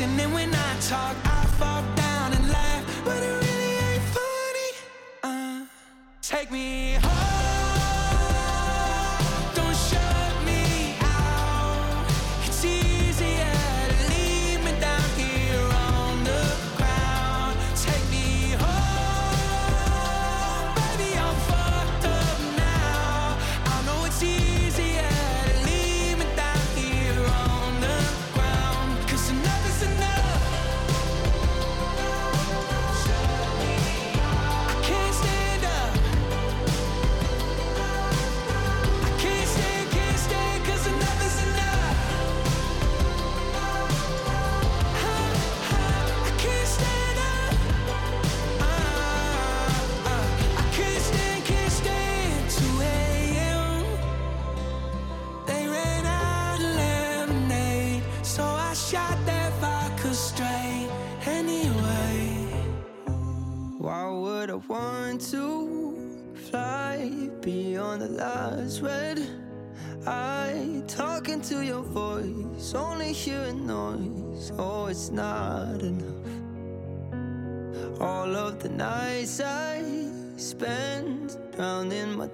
listen and when I talk I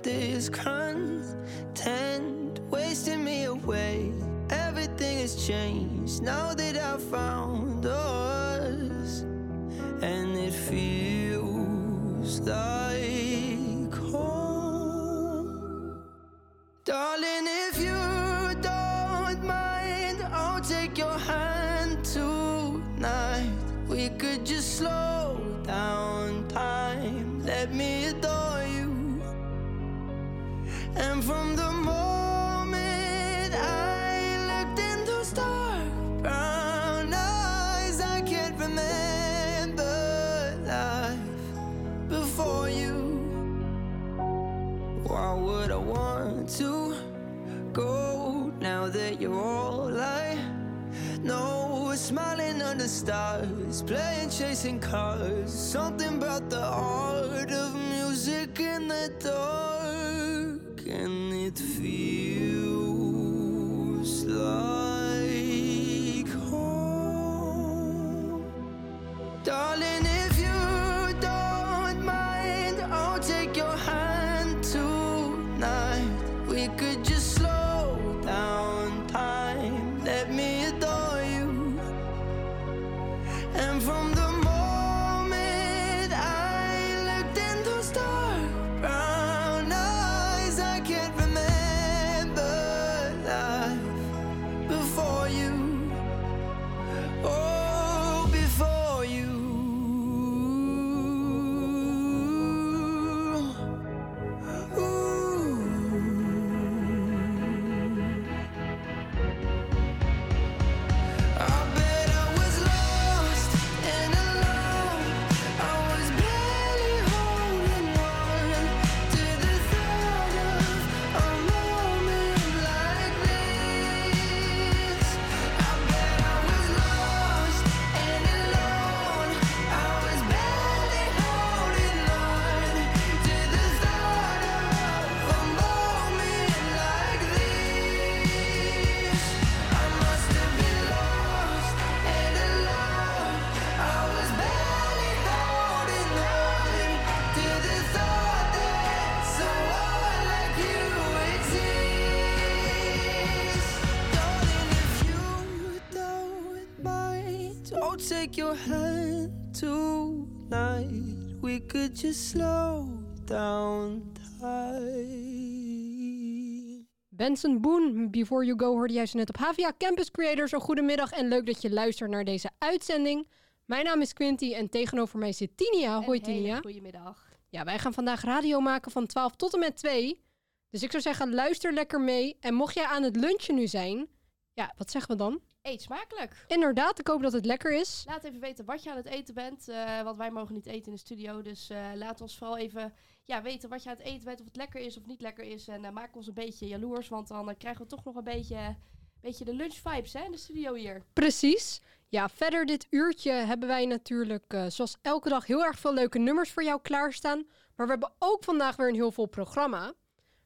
this crime. And from the moment I looked in those dark brown eyes, I can't remember life before you. Why would I want to go now that you're all I know? Smiling under stars, playing chasing cars. Something about the art of music in the dark. Take your hand tonight. We could just slow down time. Benson Boone, Before You Go hoorde jij ze net op HVA Campus Creators. Een goedemiddag en leuk dat je luistert naar deze uitzending. Mijn naam is Quinty en tegenover mij zit Tinia. Hoi Tinia. Goedemiddag. Ja, wij gaan vandaag radio maken van 12 tot en met 2. Dus ik zou zeggen, luister lekker mee. En mocht jij aan het lunchen nu zijn, ja, wat zeggen we dan? Eet smakelijk. Inderdaad, ik hoop dat het lekker is. Laat even weten wat je aan het eten bent. eh, want wij mogen niet eten in de studio. Dus eh, laat ons vooral even ja, weten wat je aan het eten bent. Of het lekker is of niet lekker is. En eh, maak ons een beetje jaloers. Want dan krijgen we toch nog een beetje, beetje de lunch vibes hè, in de studio hier. Precies. Ja, verder dit uurtje hebben wij natuurlijk, zoals elke dag, heel erg veel leuke nummers voor jou klaarstaan. Maar we hebben ook vandaag weer een heel vol programma.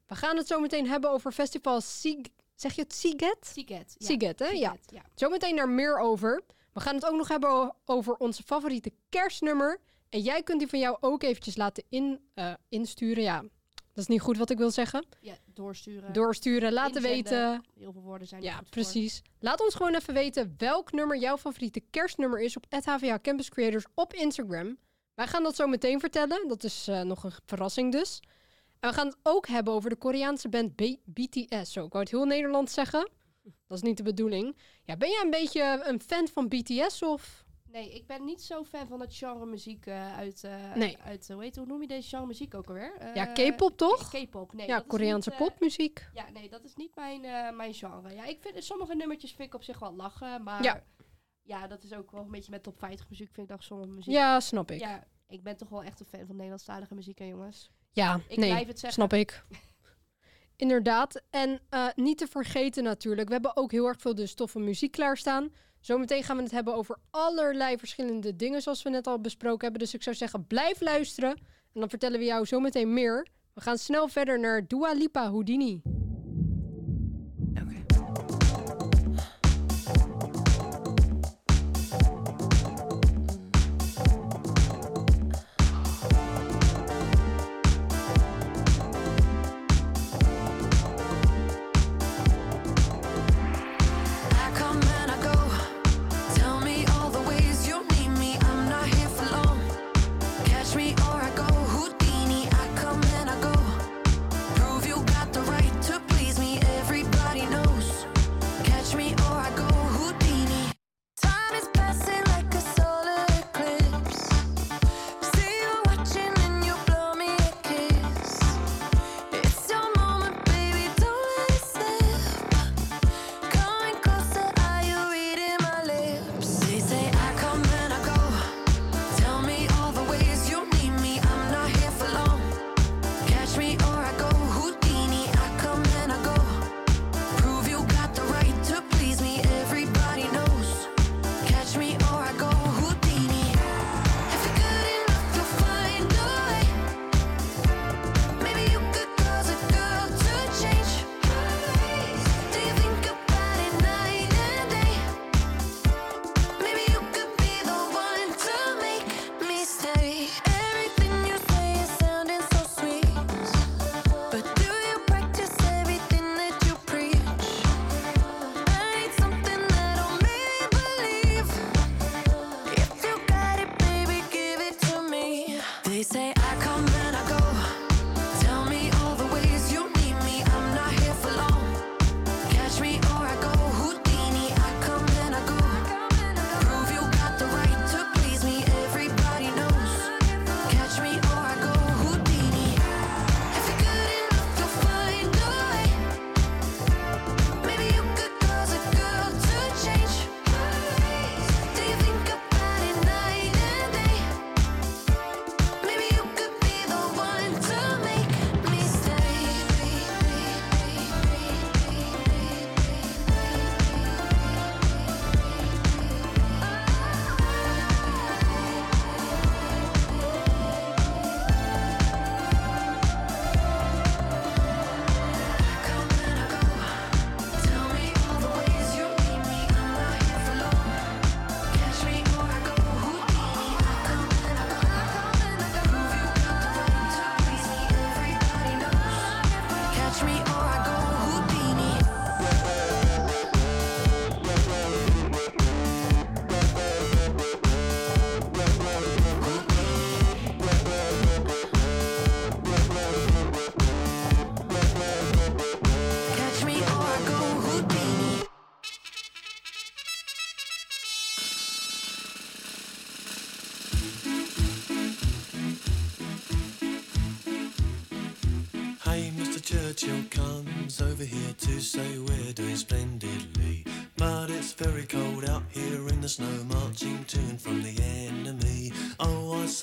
We gaan het zo meteen hebben over festival Sig... Zeg je het Siget? Siget. Ja. Siget, hè? Ja. Siget, ja. Zometeen daar meer over. We gaan het ook nog hebben over onze favoriete kerstnummer. En jij kunt die van jou ook eventjes laten in, eh, insturen. Ja, dat is niet goed wat ik wil zeggen. Ja, doorsturen. Doorsturen, laten Inzenden. weten. Heel veel woorden zijn er Ja, voor. precies. Laat ons gewoon even weten welk nummer jouw favoriete kerstnummer is op HVA Campus Creators op Instagram. Wij gaan dat zo meteen vertellen. Dat is eh, nog een verrassing dus. En we gaan het ook hebben over de Koreaanse band B- BTS. Zo, ik wou het heel Nederlands zeggen. Dat is niet de bedoeling. Ja, ben jij een beetje een fan van BTS of... Nee, ik ben niet zo fan van het genre muziek eh, uit... eh, Nee. uit hoe, heet, hoe noem je deze genre muziek ook alweer? Eh, Ja, K-pop toch? K-pop, nee. ja, Koreaanse niet, eh, popmuziek. Ja, nee, dat is niet mijn, eh, mijn genre. Ja, ik vind sommige nummertjes vind ik op zich wel lachen, maar Ja. ja, dat is ook wel een beetje met top 50 muziek vind ik dat sommige muziek. Ja, snap ik. Ja, ik ben toch wel echt een fan van Nederlandstalige muziek, hè, jongens. Ja, Ik nee, blijf het zeggen. snap ik. Inderdaad. En eh, niet te vergeten natuurlijk, we hebben ook heel erg veel de stoffe muziek klaarstaan. Zometeen gaan we het hebben over allerlei verschillende dingen, zoals we net al besproken hebben. Dus ik zou zeggen, blijf luisteren. En dan vertellen we jou zometeen meer. We gaan snel verder naar Dua Lipa Houdini.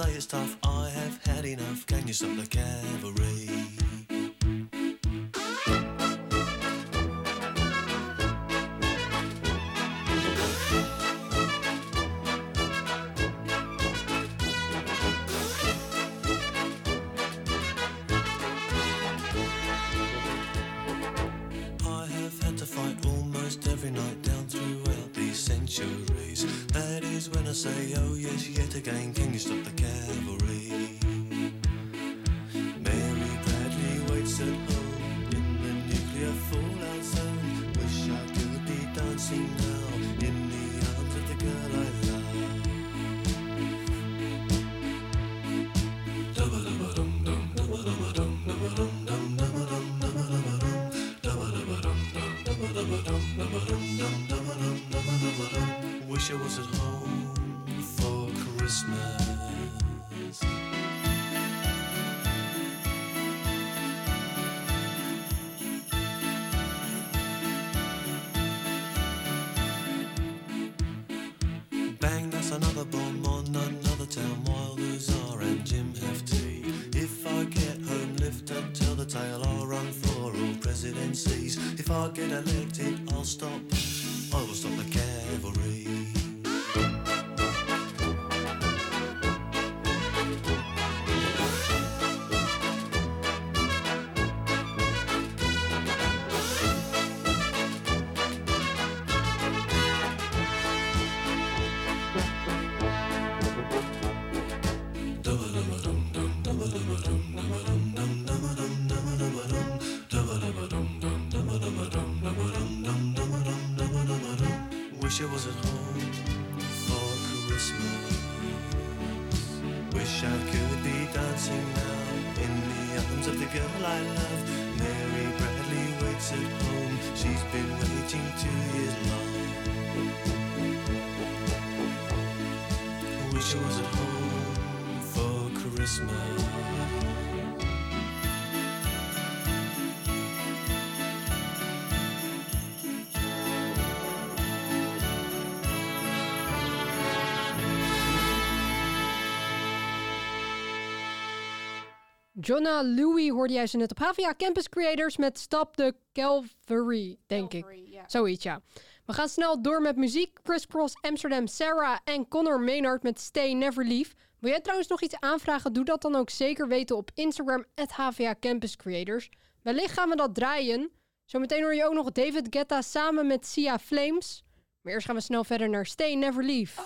highest tough. I have had enough. Can you stop the cavalry? I get elected, I'll stop. Jonah Louie hoorde jij ze net op Havia Campus Creators met Stop the Calvary, denk ik. Yeah. Zoiets, ja. We gaan snel door met muziek. Crisscross, Amsterdam, Sarah en Connor Maynard met Stay Never Leave. Wil jij trouwens nog iets aanvragen? Doe dat dan ook zeker weten op Instagram, at HVA Campus Creators. Wellicht gaan we dat draaien. Zometeen hoor je ook nog David Guetta samen met Sia Flames. Maar eerst gaan we snel verder naar Stay Never Leave.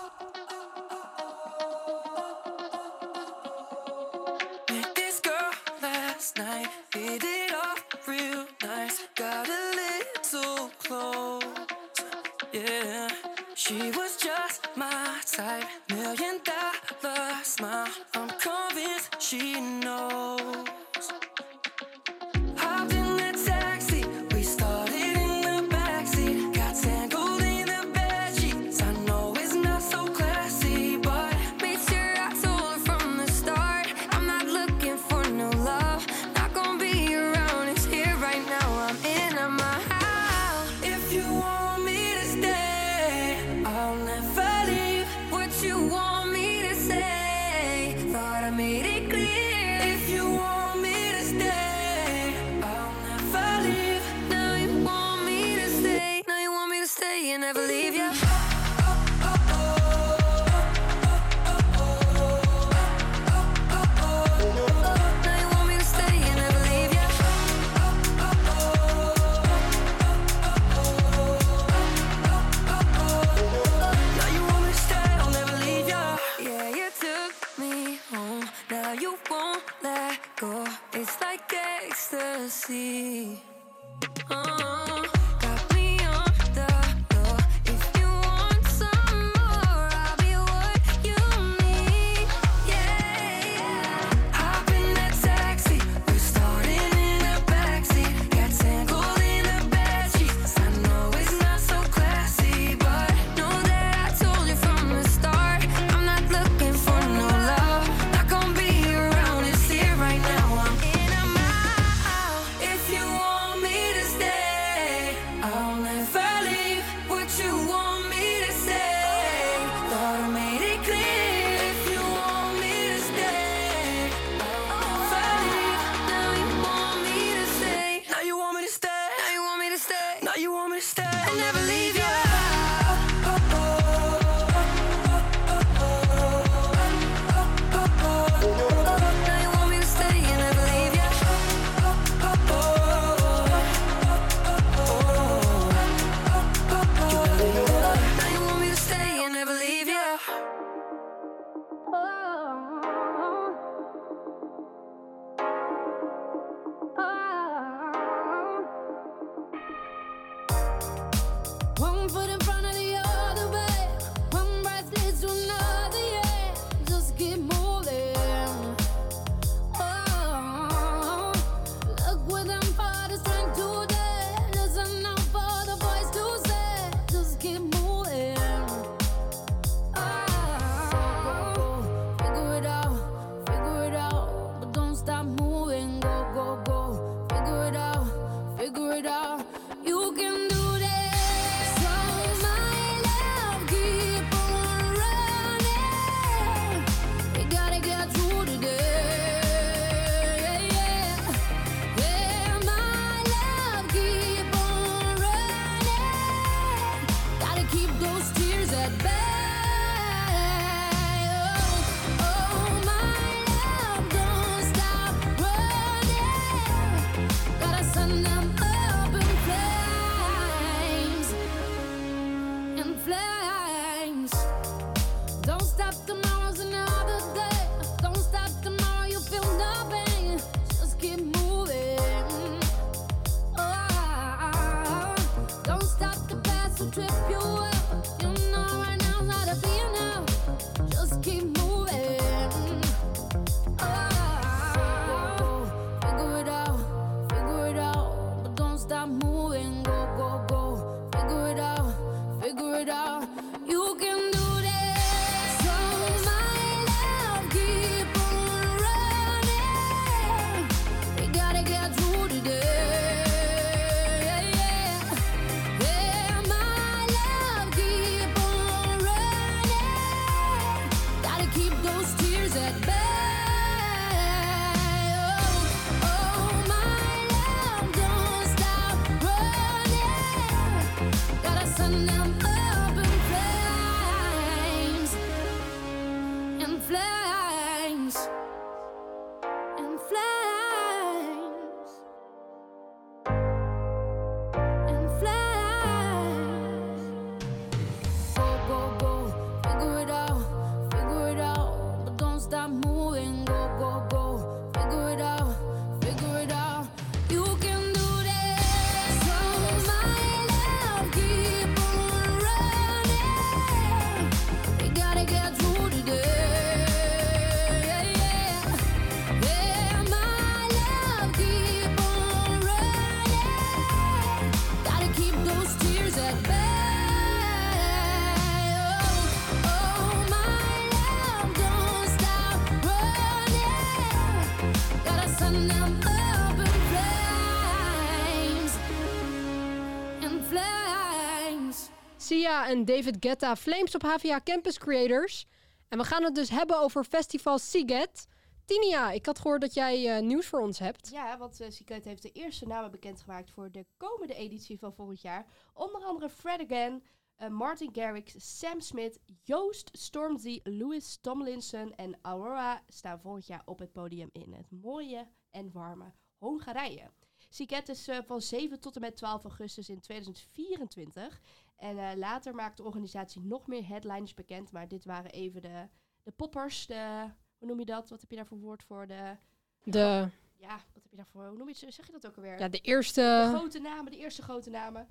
Sia en David Guetta, Flames op HVA Campus Creators. En we gaan het dus hebben over festival Siget. Tinia, ik had gehoord dat jij eh, nieuws voor ons hebt. Ja, want uh, Secret heeft de eerste namen bekendgemaakt voor de komende editie van volgend jaar. Onder andere Fred Again, eh, Martin Garrix, Sam Smith, Joost, Stormzy, Louis Tomlinson en Aurora staan volgend jaar op het podium in het mooie en warme Hongarije. Siget is eh, van 7 tot en met 12 augustus in 2024. En eh, later maakt de organisatie nog meer headliners bekend. Maar dit waren even de, de poppers, de, hoe noem je dat? Wat heb je daar voor woord voor? De, De, ja, wat heb je daarvoor? Hoe noem je het? Zeg je dat ook alweer? ja, de de eerste... grote namen, de eerste grote namen.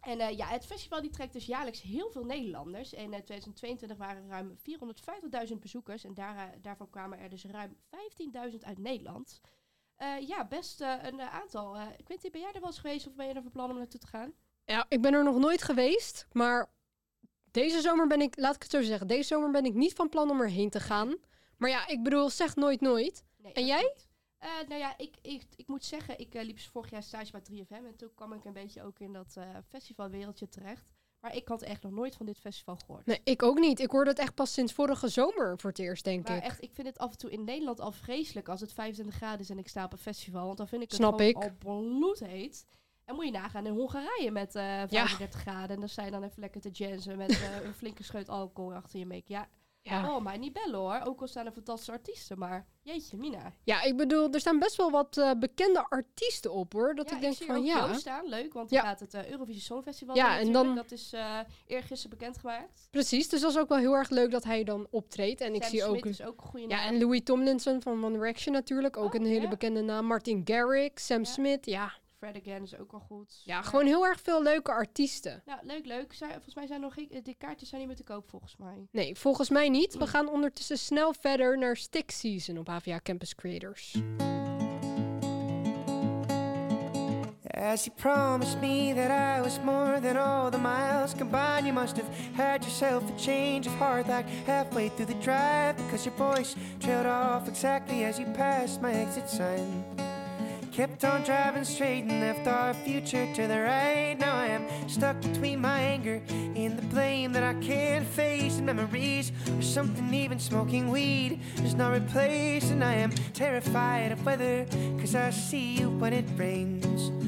En eh, ja, het festival die trekt dus jaarlijks heel veel Nederlanders. In eh, 2022 waren er ruim 450.000 bezoekers. En daar, daarvan kwamen er dus ruim 15.000 uit Nederland. Ja, best een aantal. Niet, ben jij er wel eens geweest of ben je er van plan om naartoe te gaan? Ja, ik ben er nog nooit geweest, maar deze zomer ben ik, laat ik het zo zeggen, deze zomer ben ik niet van plan om erheen te gaan. Maar ja, ik bedoel, zeg nooit nooit. Nee, En jij? Eh, nou ja, ik, ik, ik moet zeggen, ik eh, liep vorig jaar stage bij 3FM. En toen kwam ik een beetje ook in dat eh, festivalwereldje terecht. Maar ik had echt nog nooit van dit festival gehoord. Nee, ik ook niet. Ik hoorde het echt pas sinds vorige zomer voor het eerst, denk Maar ik. echt, ik vind het af en toe in Nederland al vreselijk als het 25 graden is en ik sta op een festival. Want dan vind ik het Snap ik. al bloedheet. En moet je nagaan in Hongarije met eh 35 graden. En dan je dan even lekker te jazzen met eh, een flinke scheut alcohol achter je make. Ja, Ja. oh, maar niet bellen hoor. Ook al staan er fantastische artiesten. Maar jeetje, Mina. ja, ik bedoel, er staan best wel wat eh, bekende artiesten op, hoor. Dat ja, ik denk zie van, ook ja, Joost staan, leuk. Want Ja. er gaat het eh, Eurovisie Songfestival Ja, doen en dan- Dat is eh eergisteren bekendgemaakt. precies. Dus dat is ook wel heel erg leuk dat hij dan optreedt. En ik zie ook... Smith is ook een goede Ja, naam. en Louis Tomlinson van One Direction natuurlijk. Ook Oh, een hele bekende naam. Martin Garrix, Sam. Smith. Ja, Fred Again is ook wel goed. Ja, Maar- gewoon heel erg veel leuke artiesten. Ja, leuk, leuk. Zij, volgens mij zijn nog geen... Die kaartjes zijn niet meer te koop, volgens mij. Nee, volgens mij niet. We gaan ondertussen snel verder naar Stick Season op HVA Campus Creators. As you promised me that I was more than all the miles combined, you must have had yourself a change of heart like halfway through the drive because your voice trailed off exactly as you passed my exit sign. Kept on driving straight and left our future to the right. Now I am stuck between my anger and the blame that I can't face. And memories or something, even smoking weed does not replace. And I am terrified of weather because I see you when it rains.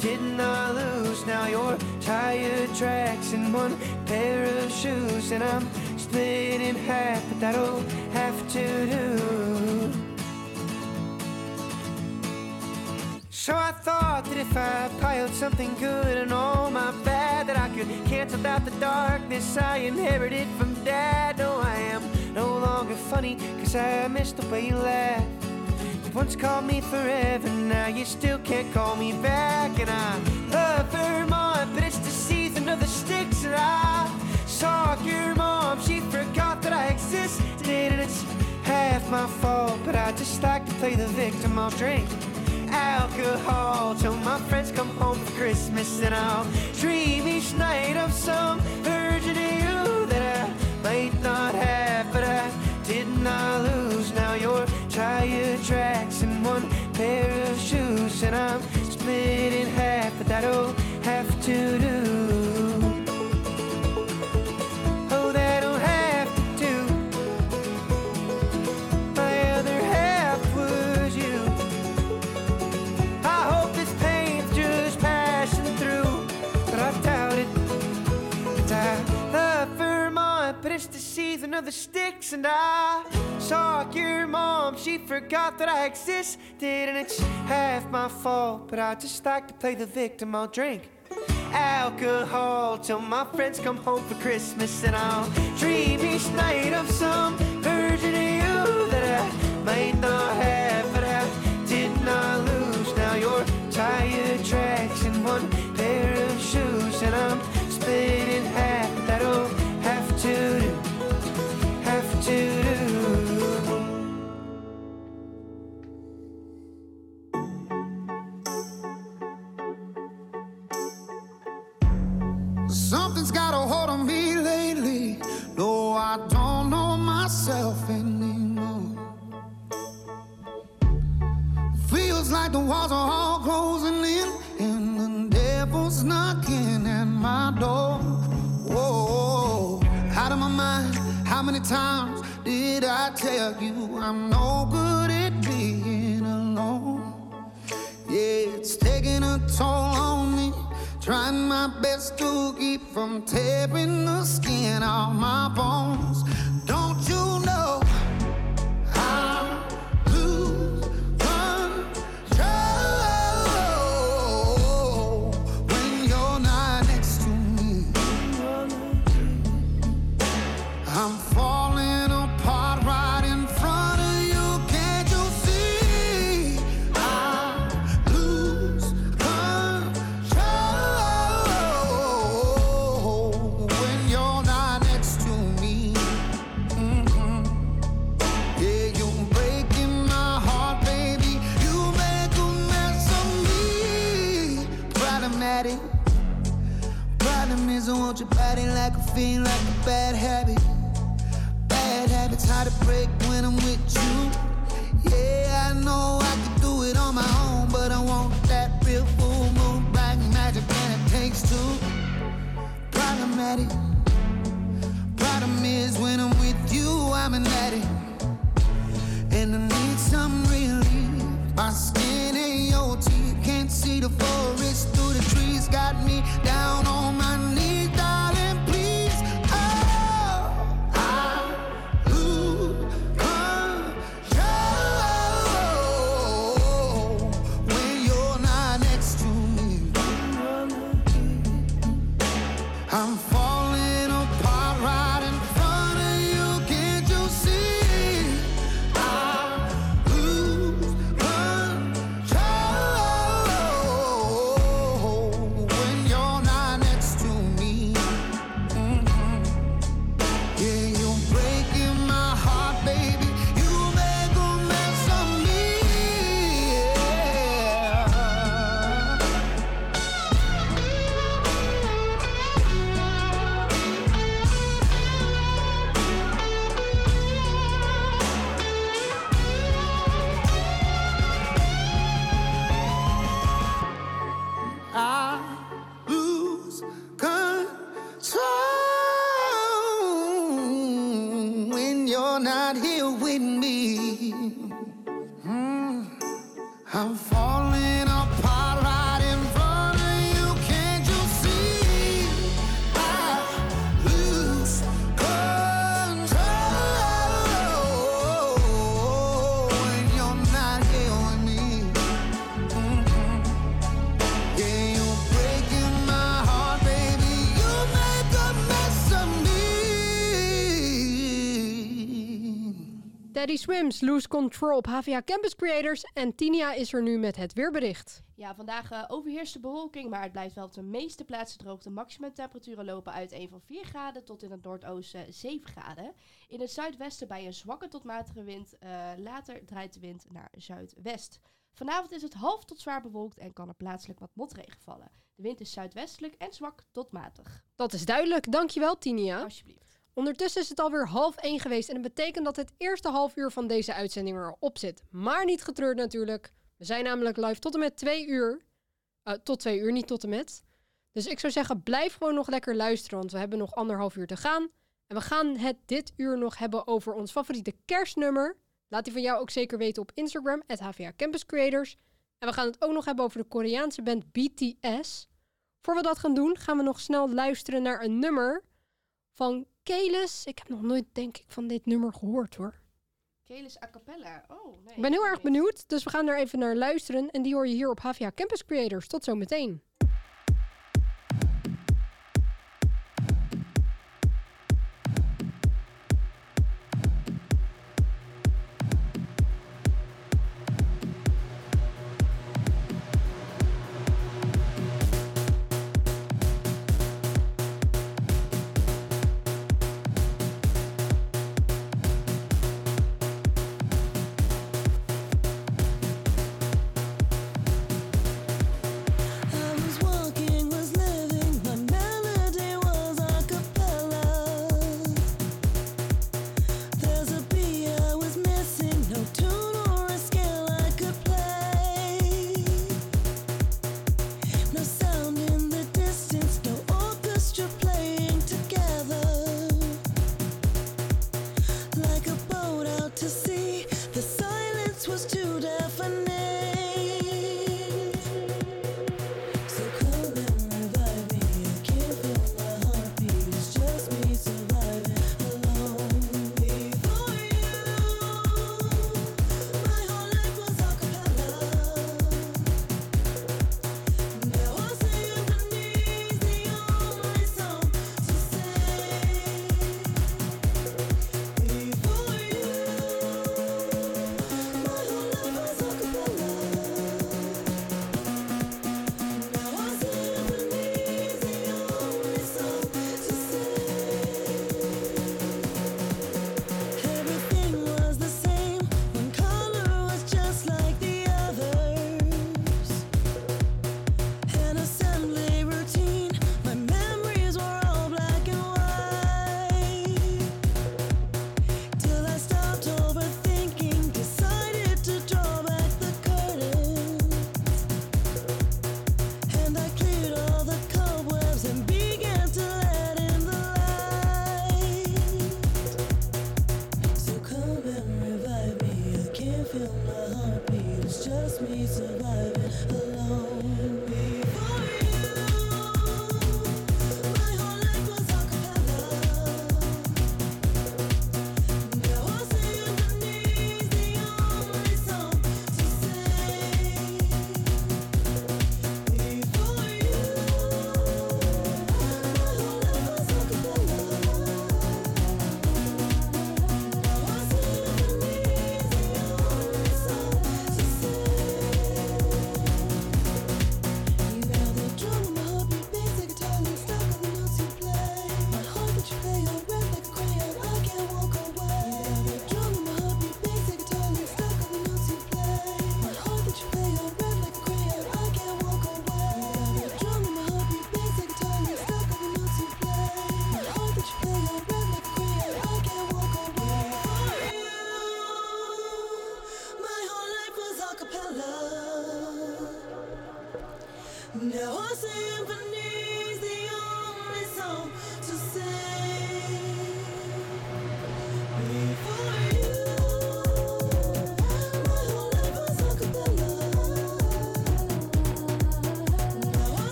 did not I lose. Now your tire tracks in one pair of shoes, and I'm split in half, but that'll have to do. So I thought that if I piled something good and all my bad, that I could cancel out the darkness I inherited from dad. No, I am no longer funny, cause I miss the way you. You once called me forever, now you still can't call me back. And I love Vermont, but it's the season of the sticks. And I saw your mom, she forgot that I existed. And it's half my fault, but I just like to play the victim. I'll drink alcohol till my friends come home for Christmas. And I'll dream each night of some of you that I might not have, but I did not lose. Now your tire tracks in one pair of shoes, and I'm split in half, but that'll have to do. Of the sticks. And I saw your mom, she forgot that I existed. And it's half my fault, but I just like to play the victim. I'll drink alcohol till my friends come home for Christmas. And I'll dream each night of some version of you that I might not have, but I did not lose. Now your tire tracks in one pair of shoes, and I'm split in half. That'll have to I don't know myself anymore. Feels like the walls are all closing in, and the devil's knocking at my door. Whoa, out of my mind. How many times did I tell you I'm no good at being alone? Yeah, it's taking a toll on me. Trying my best to keep from tearing the skin off my bones. Bad to break when I'm with you. Yeah, I know I can do it on my own, but I want that real full moon black magic, and it takes two. Problematic. Problem is, when I'm with you, I'm an addict, and I need some relief. My skin ain't your teeth, can't see the forest through the trees. Got me down on Daddy Swims, Lose Control op HVA Campus Creators. En Tinia is er nu met het weerbericht. Ja, vandaag eh, overheerst de bewolking, maar het blijft wel op de meeste plaatsen droog. De maximumtemperaturen lopen uiteen van 4 graden tot in het noordoosten 7 graden. In het zuidwesten bij een zwakke tot matige wind. eh, later draait de wind naar zuidwest. Vanavond is het half tot zwaar bewolkt en kan er plaatselijk wat motregen vallen. De wind is zuidwestelijk en zwak tot matig. Dat is duidelijk. Dankjewel, Tinia. Alsjeblieft. Ondertussen is het alweer half één geweest en dat betekent dat het eerste half uur van deze uitzending erop zit. Maar niet getreurd natuurlijk. We zijn namelijk live tot en met twee uur. Eh, tot twee uur, niet tot en met. Dus ik zou zeggen, blijf gewoon nog lekker luisteren, want we hebben nog anderhalf uur te gaan. En we gaan het dit uur nog hebben over ons favoriete kerstnummer. Laat die van jou ook zeker weten op Instagram, HVA Campus Creators. En we gaan het ook nog hebben over de Koreaanse band BTS. Voor we dat gaan doen, gaan we nog snel luisteren naar een nummer van Kelis. Ik heb nog nooit, denk ik, van dit nummer gehoord hoor. Kelis a cappella. Oh, nee. Ik ben heel erg benieuwd, dus we gaan er even naar luisteren. En die hoor je hier op HVA Campus Creators. Tot zometeen.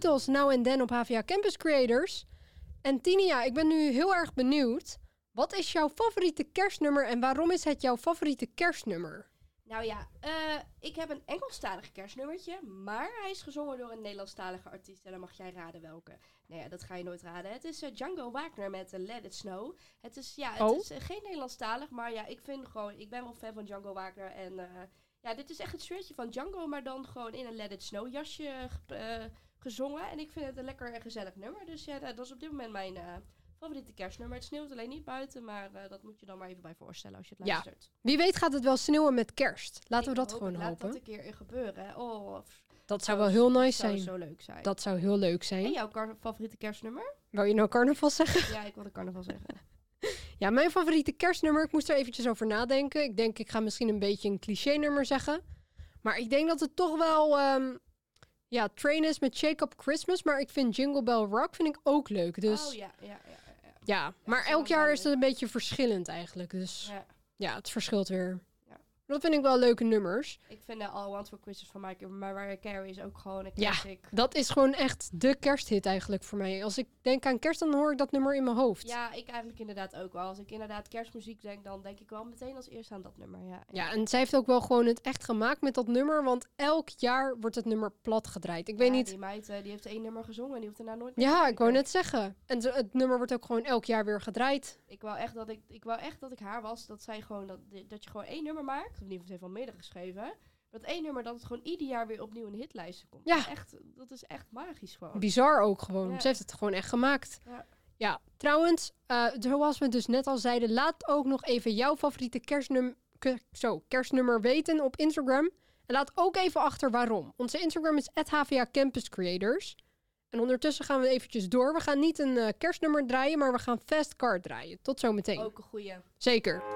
Beatles nou en dan op HVA Campus Creators. En Tinia, ik ben nu heel erg benieuwd. Wat is jouw favoriete kerstnummer en waarom is het jouw favoriete kerstnummer? Nou ja, eh, ik heb een Engelstalig kerstnummertje, maar hij is gezongen door een Nederlandstalige artiest. En dan mag jij raden welke. Nou ja, dat ga je nooit raden. Het is eh, Django Wagner met eh, Let It Snow. Het is, ja, het Oh. is geen Nederlandstalig, maar ja, ik vind gewoon, ik ben wel fan van Django Wagner. En ja, dit is echt het shirtje van Django, maar dan gewoon in een Let It Snow jasje gezongen. En ik vind het een lekker en gezellig nummer. Dus ja, dat is op dit moment mijn eh, favoriete kerstnummer. Het sneeuwt alleen niet buiten, maar eh, dat moet je dan maar even bij voorstellen als je het Ja. luistert. Wie weet gaat het wel sneeuwen met kerst. Laten we dat hoop- gewoon laat hopen. dat een keer gebeuren. Oh, Dat zou wel heel nice zou zijn. zo leuk zijn. Dat zou heel leuk En zijn. jouw kar- favoriete kerstnummer? Wou je nou carnaval zeggen? ja, ik wilde carnaval zeggen. Ja, mijn favoriete kerstnummer. Ik moest er eventjes over nadenken. Ik denk, ik ga misschien een beetje een cliché-nummer zeggen. Maar ik denk dat het toch wel... ehm, ja, Train is met Shake Up Christmas. Maar ik vind Jingle Bell Rock vind ik ook leuk. Dus Oh ja, ja, ja. ja, ja. Maar elk jaar is het een beetje verschillend eigenlijk. Dus Ja. ja, het verschilt weer. Ja. Dat vind ik wel leuke nummers. Ik vind de All I Want For Christmas van Mike- Mariah Carey is ook gewoon een Ja. classic. Dat is gewoon echt de kersthit eigenlijk voor mij. Als ik denk aan kerst, dan hoor ik dat nummer in mijn hoofd. Ja, ik eigenlijk inderdaad ook wel. Als ik inderdaad kerstmuziek denk, dan denk ik wel meteen als eerste aan dat nummer. Ja, Ja, en zij heeft ook wel gewoon het echt gemaakt met dat nummer. Want elk jaar wordt het nummer plat gedraaid. Ik weet Ja, niet. Die meid eh, die heeft één nummer gezongen en die hoeft daarna nooit meer Ja, ik wou net zeggen. En het nummer wordt ook gewoon elk jaar weer gedraaid. Ik wou echt dat ik, ik wou echt dat ik haar was. Dat zij gewoon dat, dat je gewoon één nummer maakt. In ieder geval wel meerdere geschreven. Dat één nummer dat het gewoon ieder jaar weer opnieuw in hitlijsten komt. Ja. Echt, dat is echt magisch gewoon. Bizar ook gewoon. Ja. Ze heeft het gewoon echt gemaakt. Ja. Ja, trouwens, eh, zoals we dus net al zeiden, laat ook nog even jouw favoriete kerstnum ke- zo, kerstnummer weten op Instagram. En laat ook even achter waarom. Onze Instagram is HVA Campus Creators. En ondertussen gaan we eventjes door. We gaan niet een eh, kerstnummer draaien, maar we gaan Fast Card draaien. Tot zometeen. Ook een goeie. Zeker.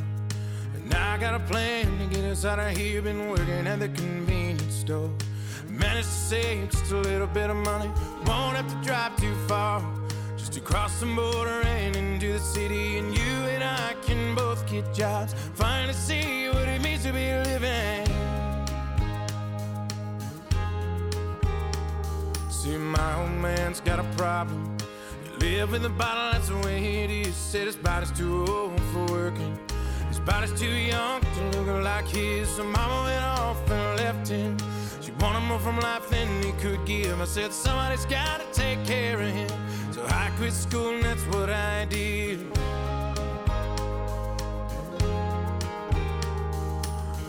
Got a plan to get us out of here. Been working at the convenience store. Managed to save just a little bit of money. Won't have to drive too far. Just across the border and into the city. And you and I can both get jobs. Finally see what it means to be living. See, my old man's got a problem. He live in the bottle, that's the way it is. Said his body's too old for working. Body's too young to look like his. So mama went off and left him. She wanted more from life than he could give. I said, somebody's gotta take care of him. So I quit school and that's what I did.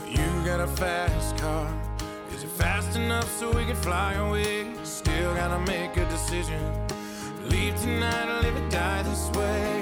You got a fast car. Is it fast enough so we can fly away? Still gotta make a decision. Leave tonight or live or die this way.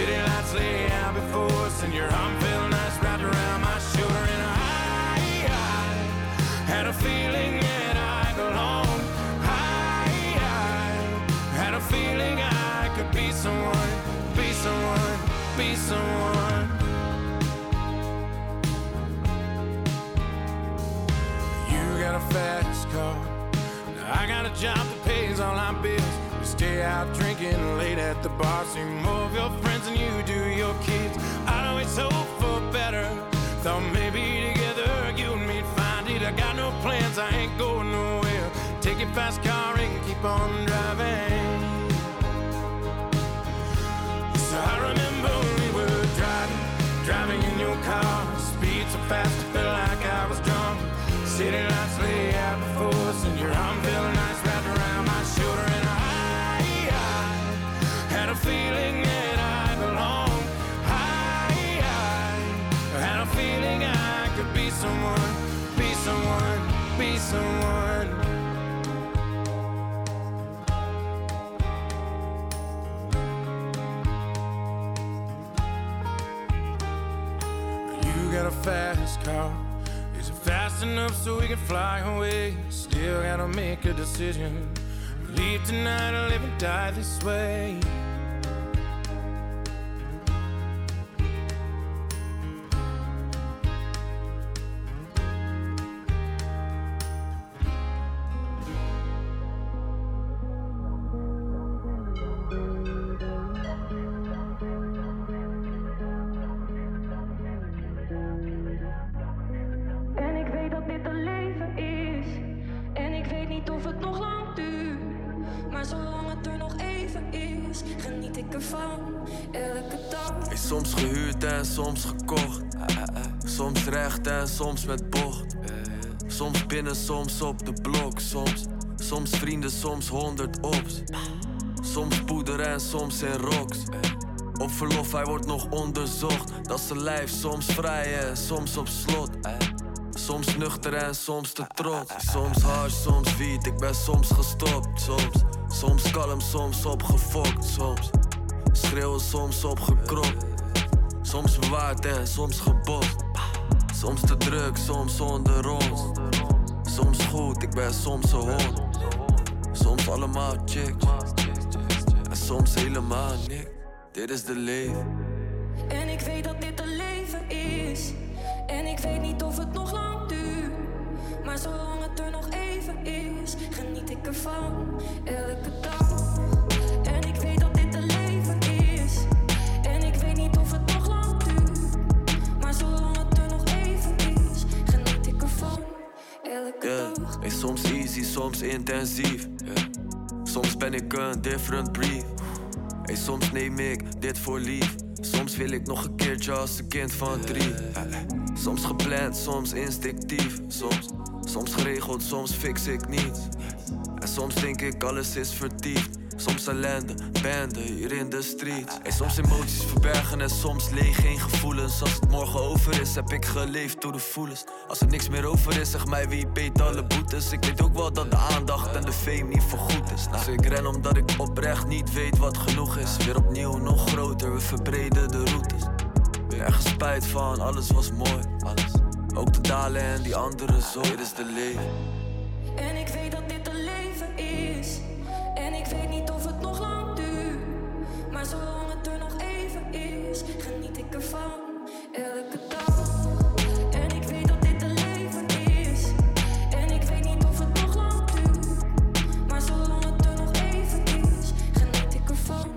City lights lay out before us, and your arm felt nice wrapped around my shoulder. And I, I had a feeling that I belonged. I, I had a feeling I could be someone, be someone, be someone. You got a fast car. I got a job that pays all my bills. Stay out drinking late at the bar. See more of your friends than you do your kids. I'd always hope for better. Thought maybe together you and me'd find it. I got no plans, I ain't going nowhere. Take your fast car and keep on driving. Fast enough so we can fly away? Still gotta make a decision. Leave tonight or live and die this way. Soms op de blok. Soms, soms vrienden, soms honderd ops. Soms poeder en soms in rocks. Op verlof, hij wordt nog onderzocht. Dat zijn lijf, soms vrij en soms op slot. Soms nuchter en soms te trots. Soms hard, soms wiet, ik ben soms gestopt. Soms, soms kalm, soms opgefokt. Soms schreeuwen, soms opgekropt. Soms bewaard en soms gebost. Soms te druk, soms onder ons. Soms goed, ik ben soms een hond. Soms allemaal chicks. En soms helemaal niks. Dit is de leven. En ik weet dat dit een leven is. En ik weet niet of het nog lang duurt. Maar zolang het er nog even is, geniet ik ervan. Elke dag. Soms easy, soms intensief. Soms ben ik een different breed. Hey, soms neem ik dit voor lief. Soms wil ik nog een keertje als een kind van drie. Soms gepland, soms instinctief. Soms, soms geregeld, soms fix ik niet. En soms denk ik alles is vertiefd. Soms ellende, bende hier in de street. En soms emoties verbergen en soms leeg, geen gevoelens. Als het morgen over is, heb ik geleefd door de voelens. Als er niks meer over is, zeg mij wie beet alle boetes. Ik weet ook wel dat de aandacht en de fame niet voorgoed is. Dus ik ren omdat ik oprecht niet weet wat genoeg is. Weer opnieuw nog groter, we verbreden de routes. Weer ergens spijt van, alles was mooi. Alles. Ook de dalen en die andere zo. Dit is de leven. En ik weet dat dit weet niet of het nog lang duurt. Maar zolang het er nog even is, geniet ik ervan. Elke dag. En ik weet dat dit een leven is. En ik weet niet of het nog lang duurt. Maar zolang het er nog even is, geniet ik ervan.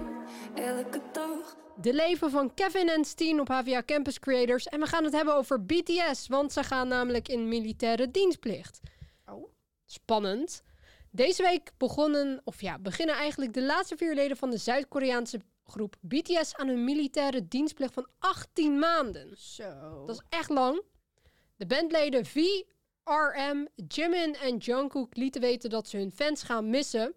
Elke dag. De leven van Kevin en Steen op HVA Campus Creators. En we gaan het hebben over BTS, want ze gaan namelijk in militaire dienstplicht. Oh. Spannend. Deze week begonnen, of ja, beginnen eigenlijk de laatste vier leden van de Zuid-Koreaanse groep BTS aan hun militaire dienstplicht van 18 maanden. Zo. Dat is echt lang. De bandleden V, RM, Jimin en Jungkook lieten weten dat ze hun fans gaan missen.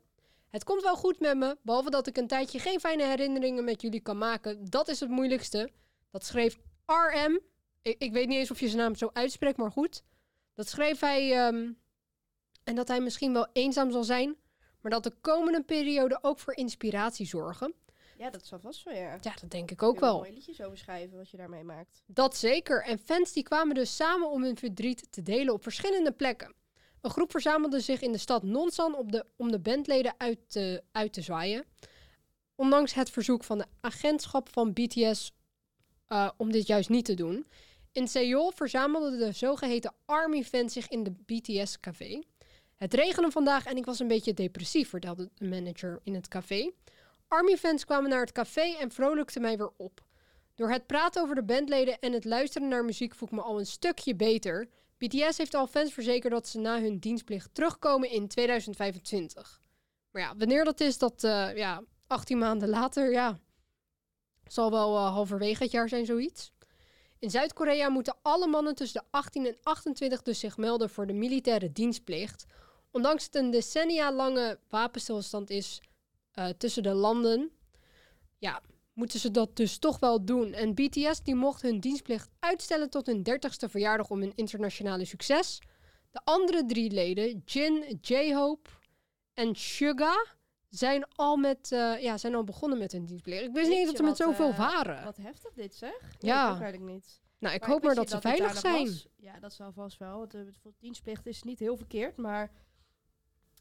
Het komt wel goed met me, behalve dat ik een tijdje geen fijne herinneringen met jullie kan maken. Dat is het moeilijkste. Dat schreef RM. Ik, ik weet niet eens of je zijn naam zo uitspreekt, maar goed. Dat schreef hij. ehm, en dat hij misschien wel eenzaam zal zijn, maar dat de komende periode ook voor inspiratie zorgen. Ja, dat zal vast wel, ja. Ja, dat denk ik ook wel. mooie liedjes over schrijven wat je daarmee maakt. Dat zeker. En fans die kwamen dus samen om hun verdriet te delen op verschillende plekken. Een groep verzamelde zich in de stad Nonsan op de, om de bandleden uit te, uit te zwaaien. Ondanks het verzoek van de agentschap van BTS eh, om dit juist niet te doen. In Seoul verzamelden de zogeheten Army-fans zich in de BTS-café. Het regende vandaag en ik was een beetje depressief, vertelde de manager in het café. Army-fans kwamen naar het café en vrolijkten mij weer op. Door het praten over de bandleden en het luisteren naar muziek voel ik me al een stukje beter. BTS heeft al fans verzekerd dat ze na hun dienstplicht terugkomen in 2025. Maar ja, wanneer dat is, dat eh, ja, 18 maanden later, ja, zal wel eh, halverwege het jaar zijn, zoiets. In Zuid-Korea moeten alle mannen tussen de 18 en 28 dus zich melden voor de militaire dienstplicht. Ondanks het een decennia lange wapenstilstand is eh, tussen de landen, ja, moeten ze dat dus toch wel doen. En BTS die mocht hun dienstplicht uitstellen tot hun 30ste verjaardag om hun internationale succes. De andere drie leden, Jin, J-Hope en Suga, zijn al, met, eh, ja, zijn al begonnen met hun dienstplicht. Ik wist niet dat ze met zoveel varen. waren. Wat heftig dit zeg. Ja. Dat ik niet. Nou, ik hoop maar dat, ze veilig zijn. Ja, dat zal vast wel. Want de dienstplicht is niet heel verkeerd, maar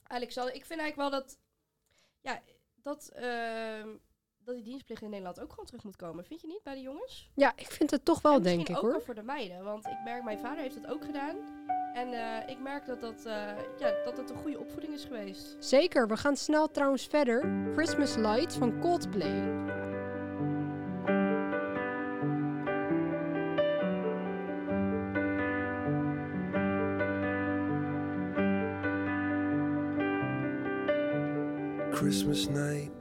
Alexander, ik vind eigenlijk wel dat, ja, dat, ehm, dat die dienstplicht in Nederland ook gewoon terug moet komen. Vind je niet bij de jongens? Ja, ik vind het toch wel, denk ik hoor. ook wel voor de meiden, want ik merk, mijn vader heeft dat ook gedaan. En eh, ik merk dat dat, eh, ja, dat dat een goede opvoeding is geweest. Zeker, we gaan snel trouwens verder. Christmas Lights van Coldplay. Christmas night,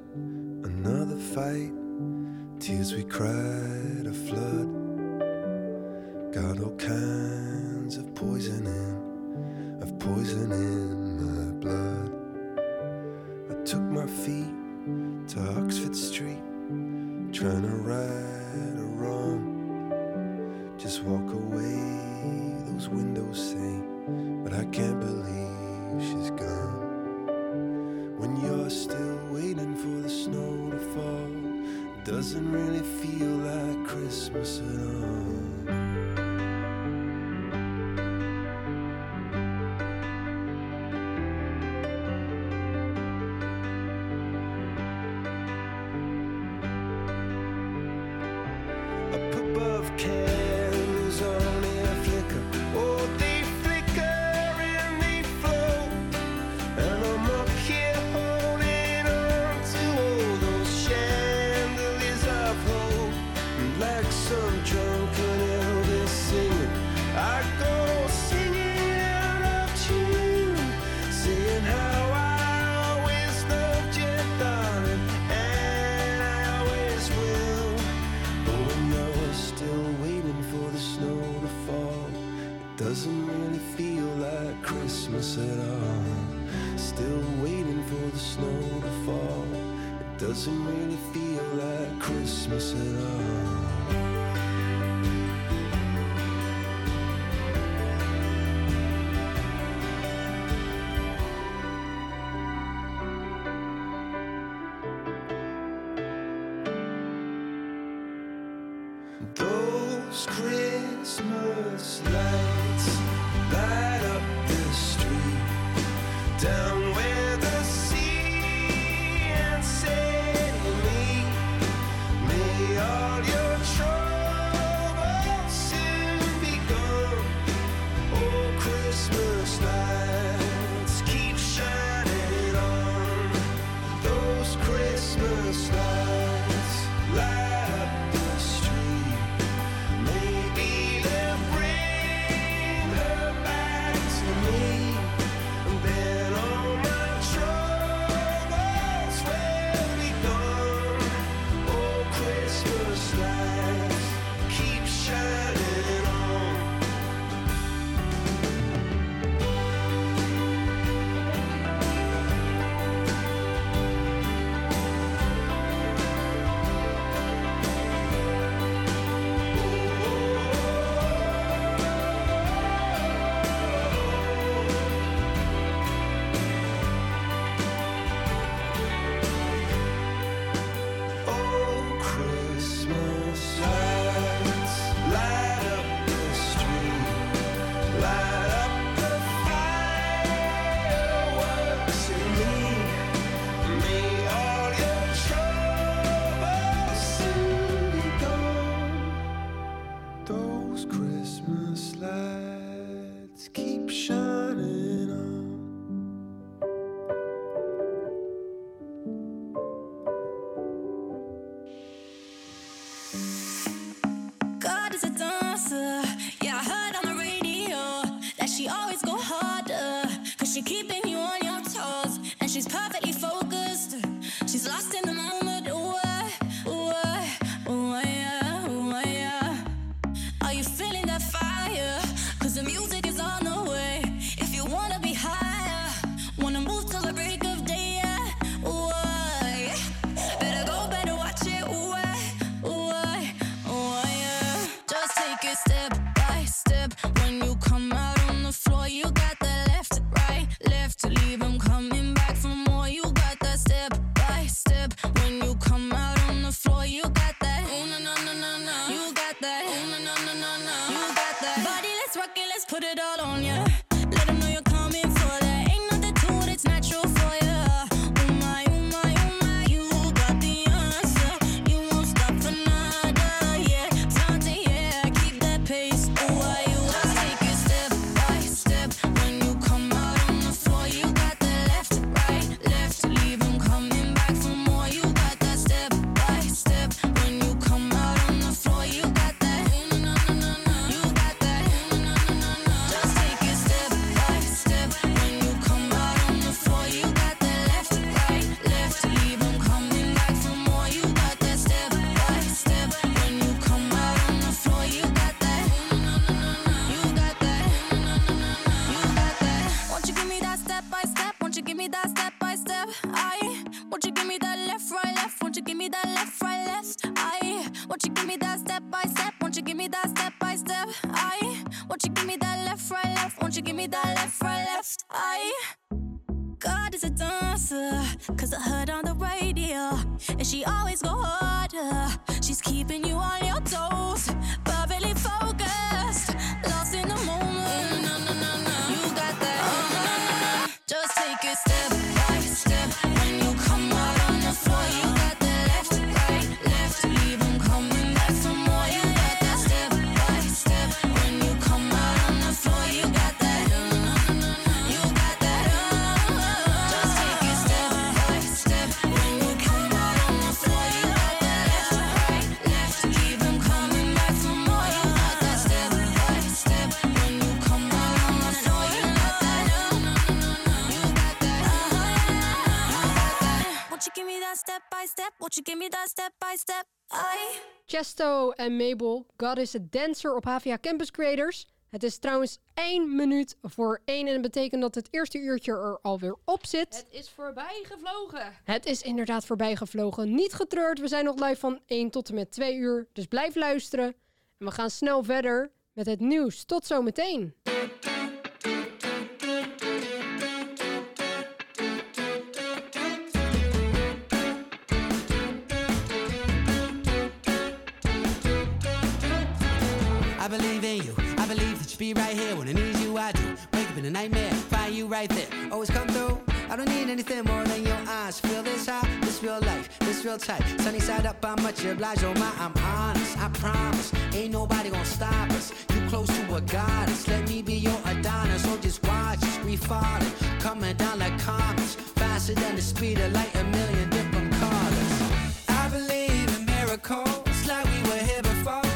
another fight. Tears we cried, a flood. Got all kinds of poison in, of poison in my blood. I took my feet to Oxford Street, trying to right a wrong. Just walk away, those windows say, but I can't believe she's gone. When you're still doesn't really feel like Christmas at all. Chesto en Mabel, God is a Dancer op HVA Campus Creators. Het is trouwens één minuut voor één en dat betekent dat het eerste uurtje er alweer op zit. Het is voorbij gevlogen. Het is inderdaad voorbij gevlogen. Niet getreurd, we zijn nog live van 1 tot en met 2 uur. Dus blijf luisteren. En we gaan snel verder met het nieuws. Tot zometeen. I anything more than your eyes. Feel this high, this real life, this real tight. Sunny side up, I'm much obliged. Oh my, I'm honest. I promise, ain't nobody gonna stop us. You close to a goddess. Let me be your Adonis. So just watch us, we falling, coming down like comets, faster than the speed of light. A million different colors. I believe in miracles, like we were here before.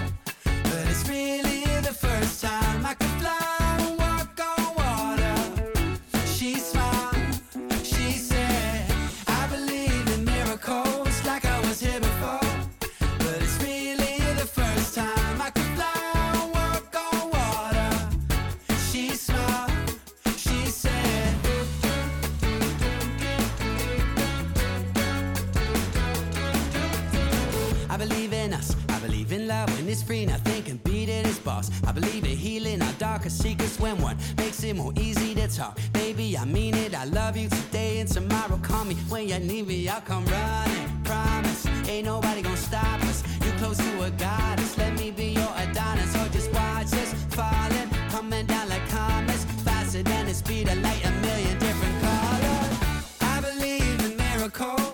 But it's really the first time I light when it's free, nothing can beat it, it's boss. I believe in healing our darkest secrets when one makes it more easy to talk. Baby, I mean it, I love you today and tomorrow. Call me when you need me, I'll come running. Promise, ain't nobody gonna stop us. You close to a goddess, let me be your Adonis, or just watch us falling, coming down like comets, faster than the speed of light, a million different colors. I believe in miracles.